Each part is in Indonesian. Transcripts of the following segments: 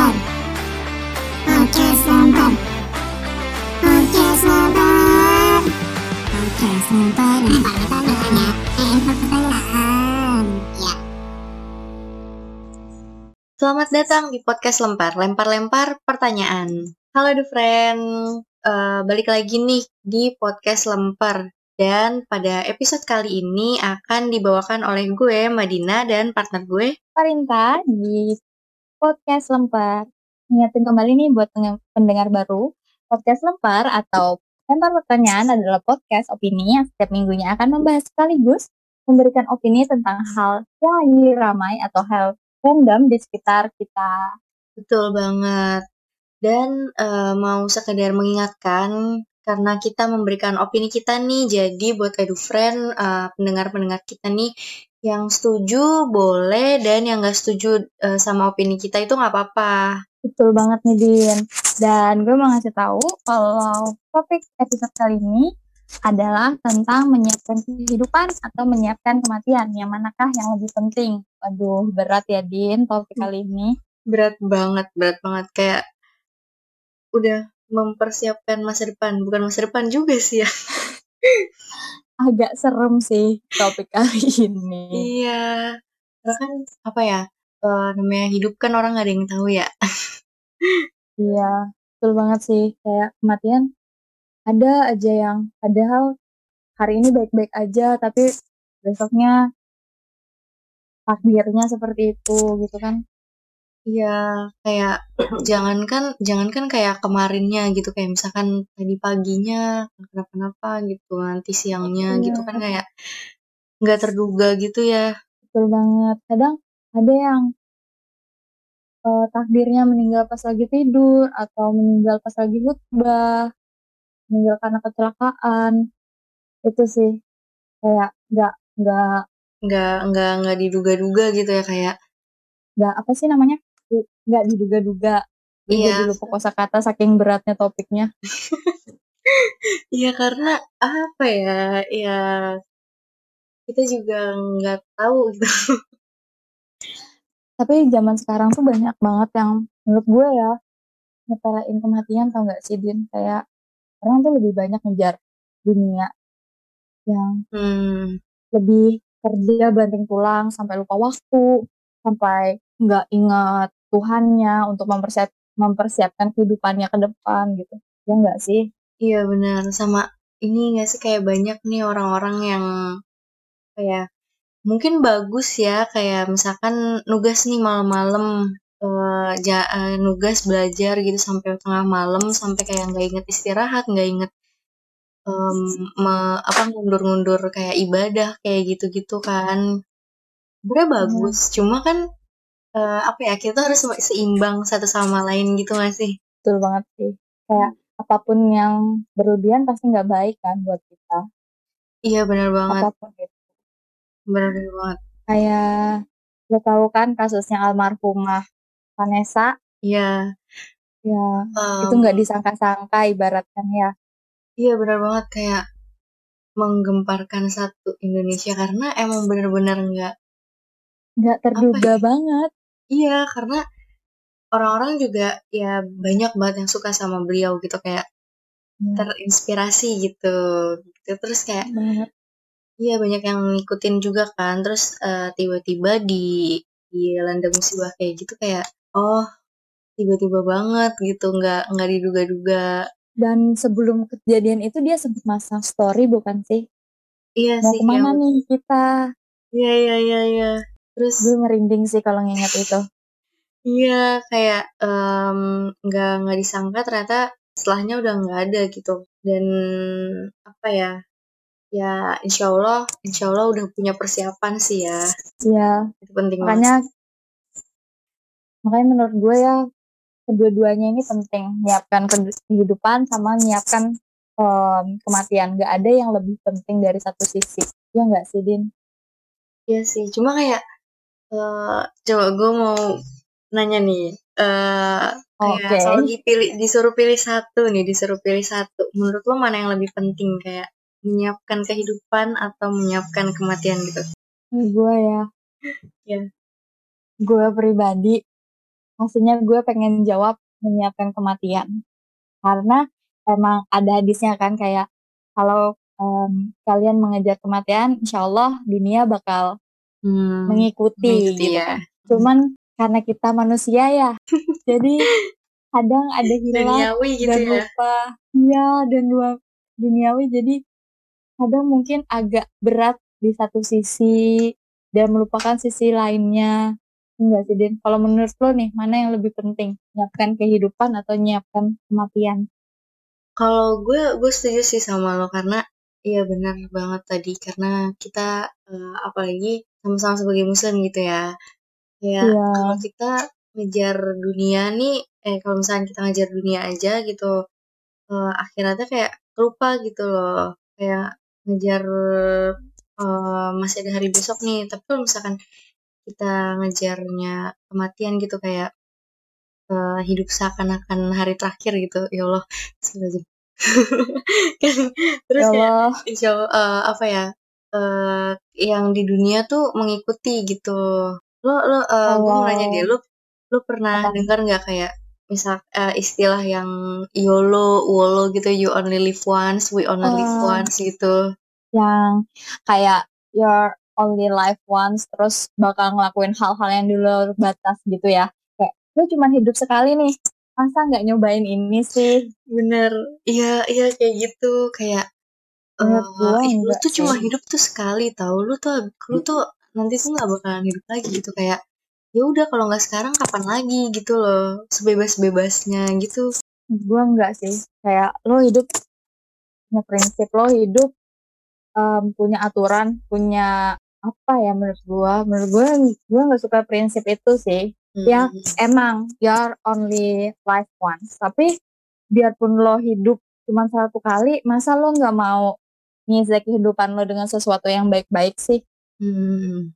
lempar. Podcast lempar. Podcast lempar. Podcast lempar. Lempar pertanyaan. Lempar pertanyaan. Ya. Selamat datang di podcast Lempar, lempar-lempar pertanyaan. Halo the friend, Eh, balik lagi nih di podcast Lempar. Dan pada episode kali ini akan dibawakan oleh gue, Madina, dan partner gue. Parinta di podcast Lempar. Ingatin kembali nih buat pendengar baru, podcast Lempar atau Lempar Pertanyaan adalah podcast opini yang setiap minggunya akan membahas sekaligus memberikan opini tentang hal yang lagi ramai atau hal random di sekitar kita. Betul banget. Dan eh, mau sekedar mengingatkan, karena kita memberikan opini kita nih, jadi buat edu friend, eh, pendengar-pendengar kita nih, yang setuju boleh, dan yang gak setuju eh, sama opini kita itu nggak apa-apa. Betul banget nih Din. Dan gue mau ngasih tahu kalau topik episode kali ini adalah tentang menyiapkan kehidupan atau menyiapkan kematian. Yang manakah yang lebih penting? Waduh, berat ya Din topik kali ini. Berat banget, berat banget. Kayak udah mempersiapkan masa depan. Bukan masa depan juga sih ya. Agak serem sih topik kali ini. Iya. Karena kan, apa ya, eh, namanya hidup kan orang gak ada yang tahu ya. Iya, betul banget sih. Kayak kematian ada aja yang padahal hari ini baik-baik aja, tapi besoknya takdirnya seperti itu gitu kan. Iya, kayak jangankan jangankan kayak kemarinnya gitu kayak misalkan tadi paginya kenapa-napa gitu, nanti siangnya gitu Iya. kan kayak nggak terduga gitu ya. Betul banget. Kadang ada yang eh, takdirnya meninggal pas lagi tidur atau meninggal pas lagi khutbah, meninggal karena kecelakaan. Itu sih kayak nggak nggak Nggak nggak nggak diduga-duga gitu ya kayak nggak apa sih namanya nggak diduga-duga. Iya. jadi lupa kosakata saking beratnya topiknya. Iya karena apa ya, ya kita juga nggak tahu gitu. Tapi zaman sekarang tuh banyak banget yang menurut gue ya nyepelein kematian tau gak sih Din? Kayak orang tuh lebih banyak ngejar dunia yang Hmm, lebih kerja banting tulang sampai lupa waktu, sampai nggak ingat Tuhannya untuk mempersiap mempersiapkan kehidupannya ke depan gitu. Ya nggak sih? iya benar. Sama ini nggak sih kayak banyak nih orang-orang yang kayak mungkin bagus ya kayak misalkan nugas nih malam-malam eh, ja- eh, nugas belajar gitu sampai tengah malam sampai kayak nggak inget istirahat, nggak inget em, me- apa ngundur-ngundur kayak ibadah kayak gitu-gitu kan. Sebenarnya bagus, cuma kan eh, apa ya kita harus seimbang satu sama lain gitu gak sih? Betul banget sih. Kayak apa pun yang berlebihan pasti nggak baik kan buat kita. Iya benar banget, Apa pun itu. benar banget. Kayak lo tahu kan kasusnya almarhumah Vanessa Iya, ya em, itu nggak disangka-sangka ibaratkan ya iya benar banget kayak menggemparkan satu Indonesia karena emang benar-benar nggak nggak terduga ya? banget iya karena orang-orang juga ya banyak banget yang suka sama beliau gitu kayak Ya, terinspirasi gitu, gitu. Terus kayak iya banyak yang ngikutin juga kan. Terus eh, tiba-tiba di di landa musibah kayak gitu kayak oh tiba-tiba banget gitu nggak nggak diduga-duga. Dan sebelum kejadian itu dia sempat masang story bukan sih? Iya mau sih ke mana iya nih kita? Iya iya iya iya terus gue merinding sih kalau nginget itu. Iya kayak em, nggak nggak disangka ternyata setelahnya udah nggak ada gitu. Dan apa ya ya insya Allah insya Allah udah punya persiapan sih ya. Ya itu penting banget makanya makanya menurut gue ya kedua-duanya ini penting. Menyiapkan ke- kehidupan sama menyiapkan em, kematian. Gak ada yang lebih penting dari satu sisi. Ya nggak sih Din? Iya sih, cuma kayak eh coba gue mau nanya nih, eh kayak Oke. kalau dipilih disuruh pilih satu nih, disuruh pilih satu, menurut lo mana yang lebih penting kayak menyiapkan kehidupan atau menyiapkan kematian gitu? gue ya Iya. gue pribadi pastinya gue pengen jawab menyiapkan kematian. Karena emang ada hadisnya kan kayak kalau um, kalian mengejar kematian, insya Allah dunia bakal Hmm, mengikuti, mengikuti gitu ya. kan. Cuman karena kita manusia ya, jadi kadang ada hilang Duniawi gitu dan ya. lupa. Iya, dan dua duniawi jadi kadang mungkin agak berat di satu sisi dan melupakan sisi lainnya. Enggak sih, Din? Kalau menurut lo nih, mana yang lebih penting? Nyiapkan kehidupan atau nyiapkan kematian? Kalau gue, gue setuju sih sama lo karena iya benar banget tadi karena kita eh, apalagi sama-sama sebagai muslim gitu ya. Ya Iya. kalau kita ngejar dunia nih, eh kalau misalnya kita ngejar dunia aja gitu, eh, akhiratnya kayak lupa gitu loh. Kayak ngejar eh, masih ada hari besok nih. Tapi kalau misalkan kita ngejarnya kematian gitu kayak eh, hidup seakan-akan hari terakhir gitu, ya Allah, astagfirullahaladzim. Terus Ya kayak insya Allah eh, apa ya eh yang di dunia tuh mengikuti gitu. Lo lo eh, gue mau nanya deh lo lo pernah dengar nggak kayak misal eh, istilah yang YOLO WOLO gitu you only live once we only live Eh, once gitu? Yang kayak your only life once terus bakal ngelakuin hal-hal yang di luar batas gitu ya. Kayak lu cuma hidup sekali nih masa nggak nyobain ini sih? Bener. Iya iya kayak gitu. Kayak menurut eh gua ih, lu tuh cuma hidup tuh sekali tau. Lu tuh lu tuh nanti tuh nggak bakalan hidup lagi gitu. Kayak ya udah kalau nggak sekarang kapan lagi gitu loh. Sebebas-bebasnya gitu. Gua enggak sih. Kayak lo hidup punya prinsip. Lo hidup em, punya aturan punya apa ya menurut gua? Menurut gua gua nggak suka prinsip itu sih ya Hmm. emang you're only life once. Tapi biarpun lo hidup cuma satu kali masa lo nggak mau ngisi kehidupan lo dengan sesuatu yang baik-baik sih? Hmm,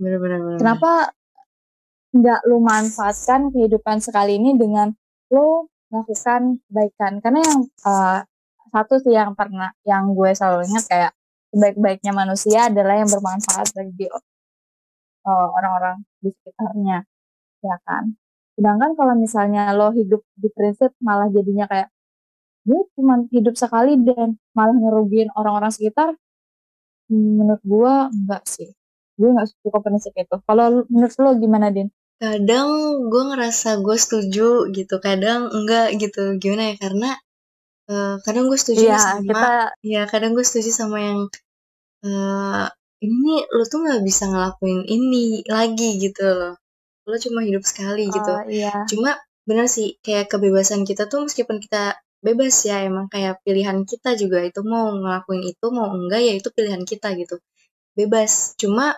bener-bener bener. kenapa nggak lo manfaatkan kehidupan sekali ini dengan lo melakukan kebaikan? Karena yang eh, satu sih yang pernah yang gue selalu ingat kayak sebaik-baiknya manusia adalah yang bermanfaat bagi eh, orang-orang di sekitarnya ya kan sedangkan kalau misalnya lo hidup di prinsip malah jadinya kayak gue cuma hidup sekali dan malah ngerugiin orang-orang sekitar menurut gue enggak sih gue nggak suka prinsip itu kalau menurut lo gimana din Kadang gue ngerasa gue setuju gitu, kadang enggak gitu. Gimana ya? Karena eh, kadang gue setuju iya sama, kita ya kadang gue setuju sama yang eh ini lo tuh nggak bisa ngelakuin ini lagi gitu loh. Lo cuma hidup sekali gitu. eh, iya Cuma bener sih kayak kebebasan kita tuh meskipun kita bebas ya emang kayak pilihan kita juga itu mau ngelakuin itu mau enggak ya itu pilihan kita gitu. Bebas. Cuma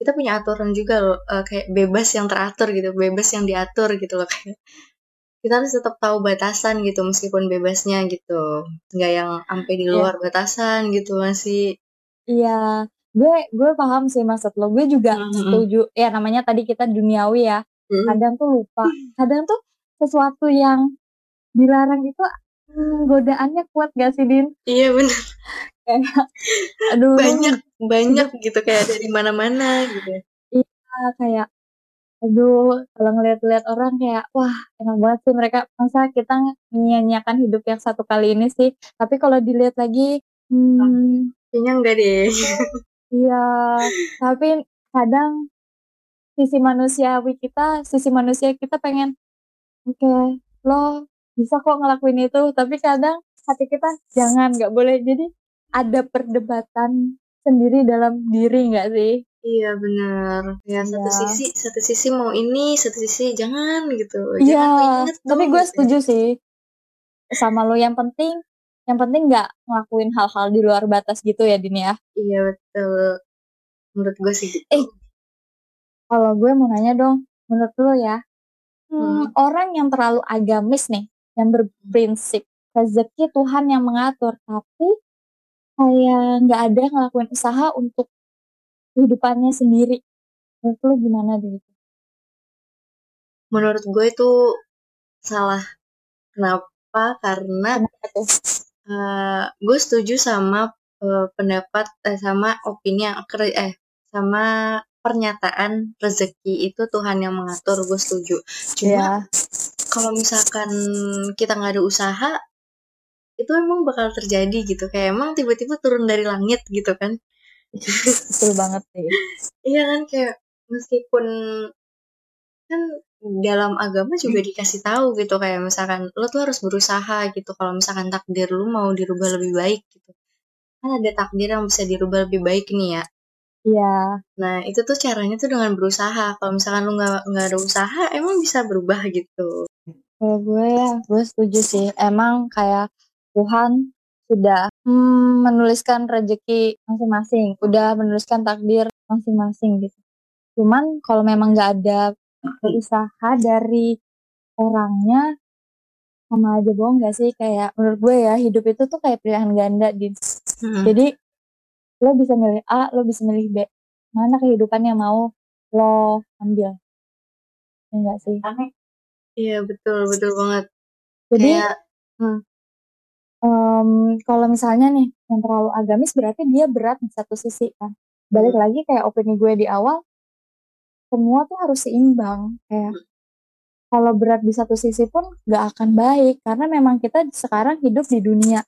kita punya aturan juga loh eh, kayak bebas yang teratur gitu bebas yang diatur gitu loh kayak kita harus tetap tahu batasan gitu meskipun bebasnya gitu nggak yang sampai di Iya. luar batasan gitu masih iya gue gue paham sih maksud lo. Gue juga Mm-mm. setuju. Ya namanya tadi kita duniawi ya. Mm. kadang tuh lupa. Kadang tuh sesuatu yang dilarang itu hmm, godaannya kuat gak sih din? Iya bener. Kayak aduh banyak banyak gitu. Kayak dari mana-mana gitu. Iya, kayak aduh kalau ngeliat-liat orang kayak wah enak banget sih mereka. Masa kita menyia-nyiakan hidup yang satu kali ini sih? Tapi kalau dilihat lagi hmm, kayaknya enggak deh iya tapi kadang sisi manusiawi kita sisi manusia kita pengen oke lo bisa kok ngelakuin itu tapi kadang hati kita jangan nggak boleh. Jadi ada perdebatan sendiri dalam diri nggak sih? Iya bener ya satu Iya. sisi satu sisi mau ini satu sisi jangan gitu. Iya, jangan tapi gue gitu. setuju sih sama lo. Yang penting yang penting nggak ngelakuin hal-hal di luar batas gitu ya Din ya? Iya betul. Menurut gue sih gitu. Eh, kalau gue mau nanya dong menurut lo ya hmm, orang yang terlalu agamis nih yang berprinsip rezeki Tuhan yang mengatur tapi kayak nggak ada ngelakuin usaha untuk kehidupannya sendiri menurut lo gimana deh menurut gue itu salah. Kenapa? Karena kenapa eh, gue setuju sama eh, pendapat eh, sama opini yang eh sama pernyataan rezeki itu Tuhan yang mengatur, gue setuju. Cuma ya kalau misalkan kita nggak ada usaha, itu emang bakal terjadi gitu. Kayak emang tiba-tiba turun dari langit gitu kan. betul banget sih Iya kan kayak meskipun kan dalam agama juga dikasih tahu gitu kayak misalkan lo tuh harus berusaha gitu kalau misalkan takdir lu mau dirubah lebih baik gitu. Kan ada takdir yang bisa dirubah lebih baik nih ya. Iya. Nah itu tuh caranya tuh dengan berusaha. Kalau misalkan lu nggak nggak ada usaha emang bisa berubah gitu. Kalau gue ya, gue setuju sih. Emang kayak Tuhan sudah hmm, menuliskan rezeki masing-masing, udah menuliskan takdir masing-masing gitu. Cuman kalau memang nggak ada usaha dari orangnya, sama aja bohong gak sih? Kayak menurut gue ya, hidup itu tuh kayak pilihan ganda, Din. Hmm. Jadi lo bisa milih A, lo bisa milih B. Mana kehidupan yang mau lo ambil? Ya enggak sih? iya betul betul banget Jadi kayak hmm, Em, kalau misalnya nih yang terlalu agamis berarti dia berat di satu sisi kan. Balik lagi kayak opini gue di awal, semua tuh harus seimbang. Kayak kalau berat di satu sisi pun gak akan baik karena memang kita sekarang hidup di dunia.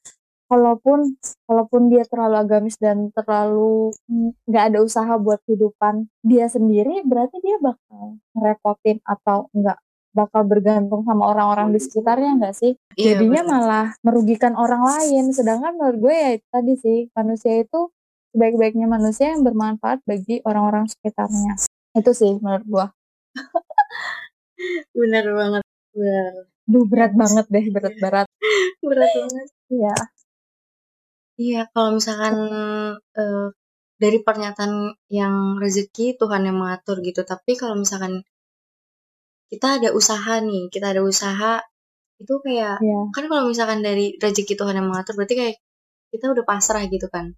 Walaupun walaupun dia terlalu agamis dan terlalu mm, nggak ada usaha buat kehidupan dia sendiri, berarti dia bakal ngerepotin atau enggak bakal bergantung sama orang-orang di sekitarnya enggak sih? iya jadinya betul. malah merugikan orang lain sedangkan menurut gue ya tadi sih manusia itu sebaik-baiknya manusia yang bermanfaat bagi orang-orang sekitarnya itu sih menurut gue benar banget benar duh berat banget deh berat berat berat banget. Iya. Iya, kalau misalkan eh, dari pernyataan yang rezeki Tuhan yang mengatur gitu, tapi kalau misalkan kita ada usaha nih, kita ada usaha itu kayak iya. kan kalau misalkan dari rezeki Tuhan yang mengatur berarti kayak kita udah pasrah gitu kan.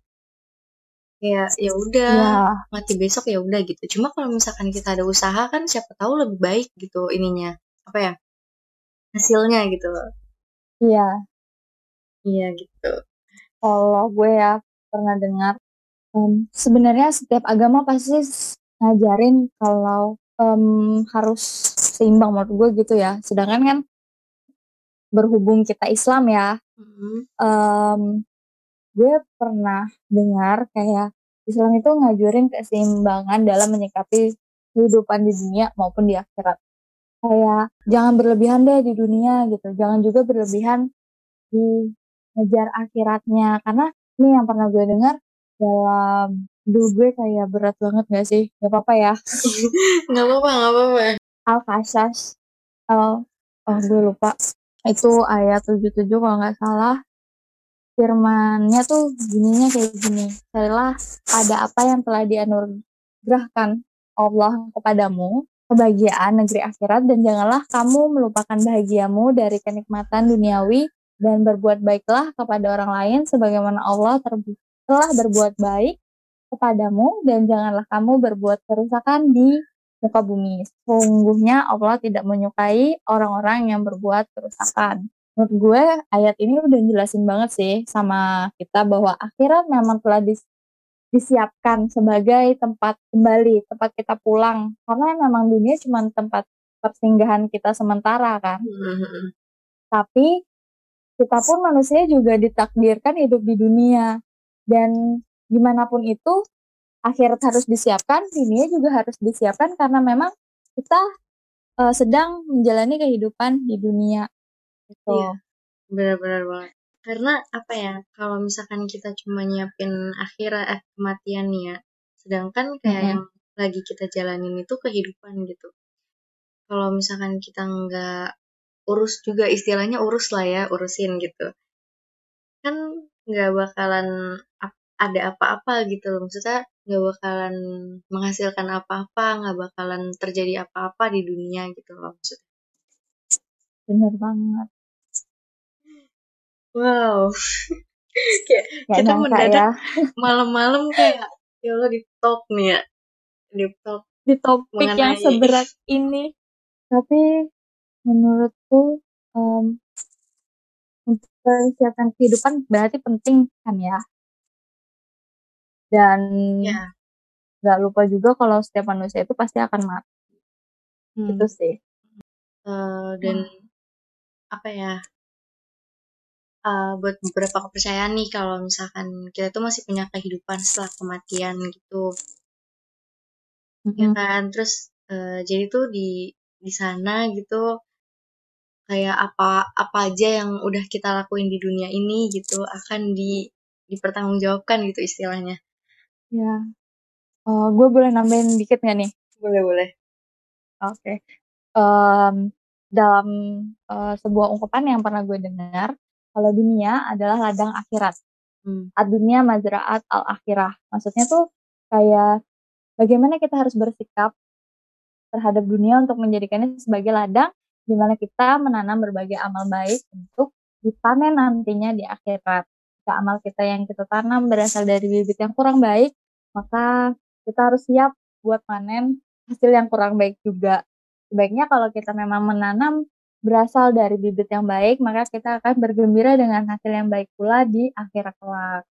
Kayak ya udah iya mati besok ya udah gitu. Cuma kalau misalkan kita ada usaha kan siapa tahu lebih baik gitu ininya. Apa ya? Hasilnya gitu loh. iya Iya gitu. kalau gue ya pernah dengar em, sebenarnya setiap agama pasti ngajarin kalau em, harus seimbang menurut gue gitu ya sedangkan kan berhubung kita Islam ya Mhm. em, gue pernah dengar kayak Islam itu ngajurin keseimbangan dalam menyikapi kehidupan di dunia maupun di akhirat. Kayak jangan berlebihan deh di dunia gitu, jangan juga berlebihan di ngejar akhiratnya. Karena ini yang pernah gue dengar dalam duh gue kayak berat banget gak sih? Gak apa-apa ya. Nggak apa-apa, nggak apa-apa. Al-Qasas, al, oh gue lupa. Itu ayat 77 kalau nggak salah firmannya tuh gininya kayak gini. Carilah pada apa yang telah dianugerahkan Allah kepadamu, kebahagiaan negeri akhirat dan janganlah kamu melupakan bahagiamu dari kenikmatan duniawi dan berbuat baiklah kepada orang lain sebagaimana Allah telah berbuat baik kepadamu dan janganlah kamu berbuat kerusakan di muka bumi. Sungguhnya Allah tidak menyukai orang-orang yang berbuat kerusakan menurut gue ayat ini udah jelasin banget sih sama kita bahwa akhirat memang telah dis- disiapkan sebagai tempat kembali, tempat kita pulang. Karena memang dunia cuma tempat persinggahan kita sementara kan. Mhm. Tapi kita pun manusia juga ditakdirkan hidup di dunia. Dan gimana pun itu akhirat harus disiapkan, dunia juga harus disiapkan karena memang kita eh, sedang menjalani kehidupan di dunia. Gitu. Iya. Benar-benar banget. Karena apa ya, kalau misalkan kita cuma nyiapin akhirat, eh, kematian nih ya, sedangkan kayak Mm-mm. yang lagi kita jalanin itu kehidupan gitu. Kalau misalkan kita nggak urus juga istilahnya urus lah ya, urusin gitu. Kan nggak bakalan ada apa-apa gitu loh. Maksudnya nggak bakalan menghasilkan apa-apa, nggak bakalan terjadi apa-apa di dunia gitu loh maksudnya. Bener banget. Wow. kayak Gak kita mendadak ya. malam-malam kayak ya Allah di talk nih ya di talk di topik yang mengenai seberat ini. Tapi menurutku em, untuk persiapan kehidupan berarti penting kan ya. Dan ya nggak lupa juga kalau setiap manusia itu pasti akan mati Hmm. gitu sih Eh, dan apa ya? Eh, buat beberapa kepercayaan nih kalau misalkan kita tuh masih punya kehidupan setelah kematian gitu, ya Mm-mm. kan? Terus eh, jadi tuh di di sana gitu kayak apa apa aja yang udah kita lakuin di dunia ini gitu akan di dipertanggungjawabkan gitu istilahnya. ya Eh, gue boleh nambahin dikit nggak nih Boleh boleh. Oke. Em, dalam eh, sebuah ungkapan yang pernah gue dengar, kalau dunia adalah ladang akhirat. Hmm. Ad-dunya mazra'at al-akhirah. Maksudnya tuh kayak bagaimana kita harus bersikap terhadap dunia untuk menjadikannya sebagai ladang di mana kita menanam berbagai amal baik untuk dipanen nantinya di akhirat. Jika amal kita yang kita tanam berasal dari bibit yang kurang baik, maka kita harus siap buat panen hasil yang kurang baik juga. Sebaiknya kalau kita memang menanam berasal dari bibit yang baik, maka kita akan bergembira dengan hasil yang baik pula di akhirat kelak.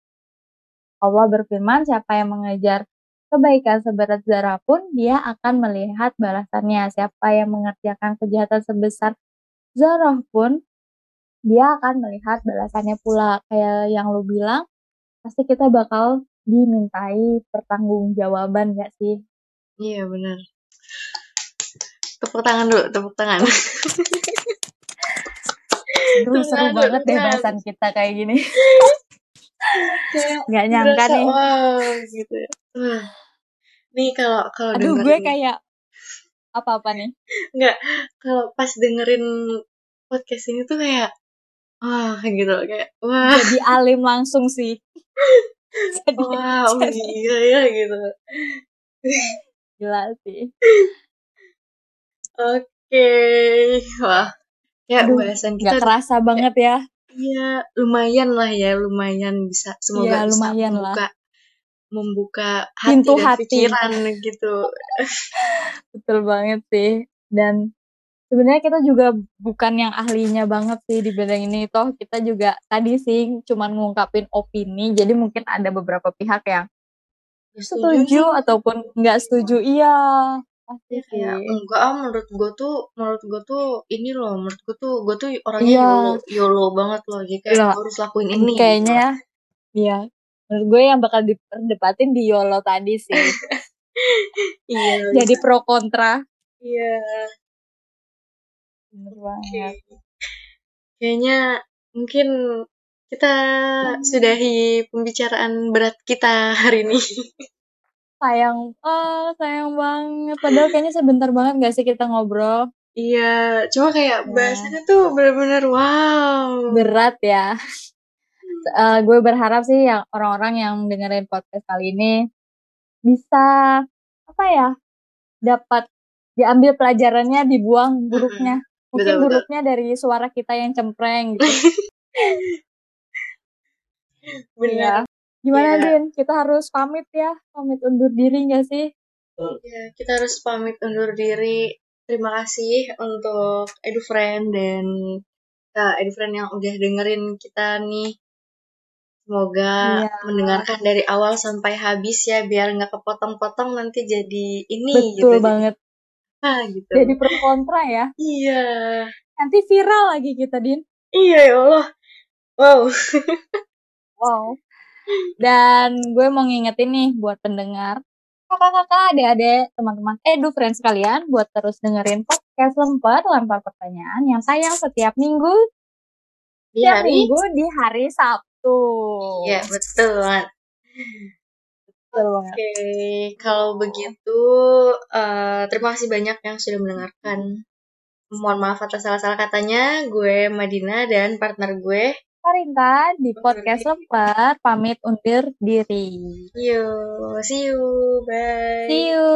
Allah berfirman, siapa yang mengejar kebaikan seberat zarah pun, dia akan melihat balasannya. Siapa yang mengerjakan kejahatan sebesar zarah pun, dia akan melihat balasannya pula. Kayak yang lu bilang, pasti kita bakal dimintai pertanggungjawaban gak sih? Iya benar. Tepuk tangan dulu, tepuk tangan. Aduh, seru banget deh bahasan kita kayak gini. Kayak Gak nyangka berasa, nih. wow gitu ya. Wah. Nih kalau kalau Aduh, dengerin gue kayak apa-apa nih? nggak kalau pas dengerin podcast ini tuh kayak wah gitu kayak wah Jadi alim langsung sih. Jadi, wow jadi iya ya gitu. gila sih. Oke, wah ya Aduh, bahasan Gak kita kerasa banget ya. Iya, lumayan lah ya, lumayan bisa semoga Iya, bisa lumayan lah. membuka membuka hati Pintu dan hati. pikiran gitu. Betul banget sih. Dan sebenarnya kita juga bukan yang ahlinya banget sih di bidang ini. Toh kita juga tadi sih cuman ngungkapin opini. Jadi mungkin ada beberapa pihak yang setuju ataupun nggak setuju. Iya, pasti sih. kayak enggak ah menurut gue tuh menurut gue tuh ini loh menurut gue tuh gue tuh orangnya Iya. yolo yolo banget loh jadi kayak Iya. gue harus lakuin ini Kayaknya ya. Iya. Menurut gue yang bakal diperdebatin di YOLO tadi sih. gitu. iya Jadi pro kontra. iya Bener banget. kayaknya mungkin kita sudahi pembicaraan berat kita hari ini Sayang, oh sayang banget. Padahal kayaknya sebentar banget gak sih kita ngobrol. iya cuma kayak Iya. bahasannya tuh bener-bener wow Berat ya. Eh, gue berharap sih yang orang-orang yang dengerin podcast kali ini bisa apa ya dapat diambil pelajarannya dibuang buruknya mungkin Betul, betul. buruknya dari suara kita yang cempreng gitu bener ya gimana Iya. Din kita harus pamit ya pamit undur diri gak sih Ya, kita harus pamit undur diri. Terima kasih untuk EduFriend dan uh, EduFriend yang udah dengerin kita nih. Semoga Iya. mendengarkan dari awal sampai habis ya, biar nggak kepotong-potong nanti jadi ini betul gitu. banget Ah, gitu. jadi pro kontra ya Iya. nanti viral lagi kita Din Iya ya Allah. Wow. Wow. Dan gue mau ngingetin nih buat pendengar, kakak-kakak, adik-adik, teman-teman edu friends kalian buat terus dengerin podcast lempar lempar pertanyaan yang tayang setiap minggu, Di setiap hari minggu di hari Sabtu. Iya, betul banget. Betul banget. Oke, kalau begitu eh, terima kasih banyak yang sudah mendengarkan. Mohon maaf atas salah-salah katanya. Gue Madina dan partner gue. Karinta di podcast lempar pamit undur diri. Yo, see you. Bye. See you.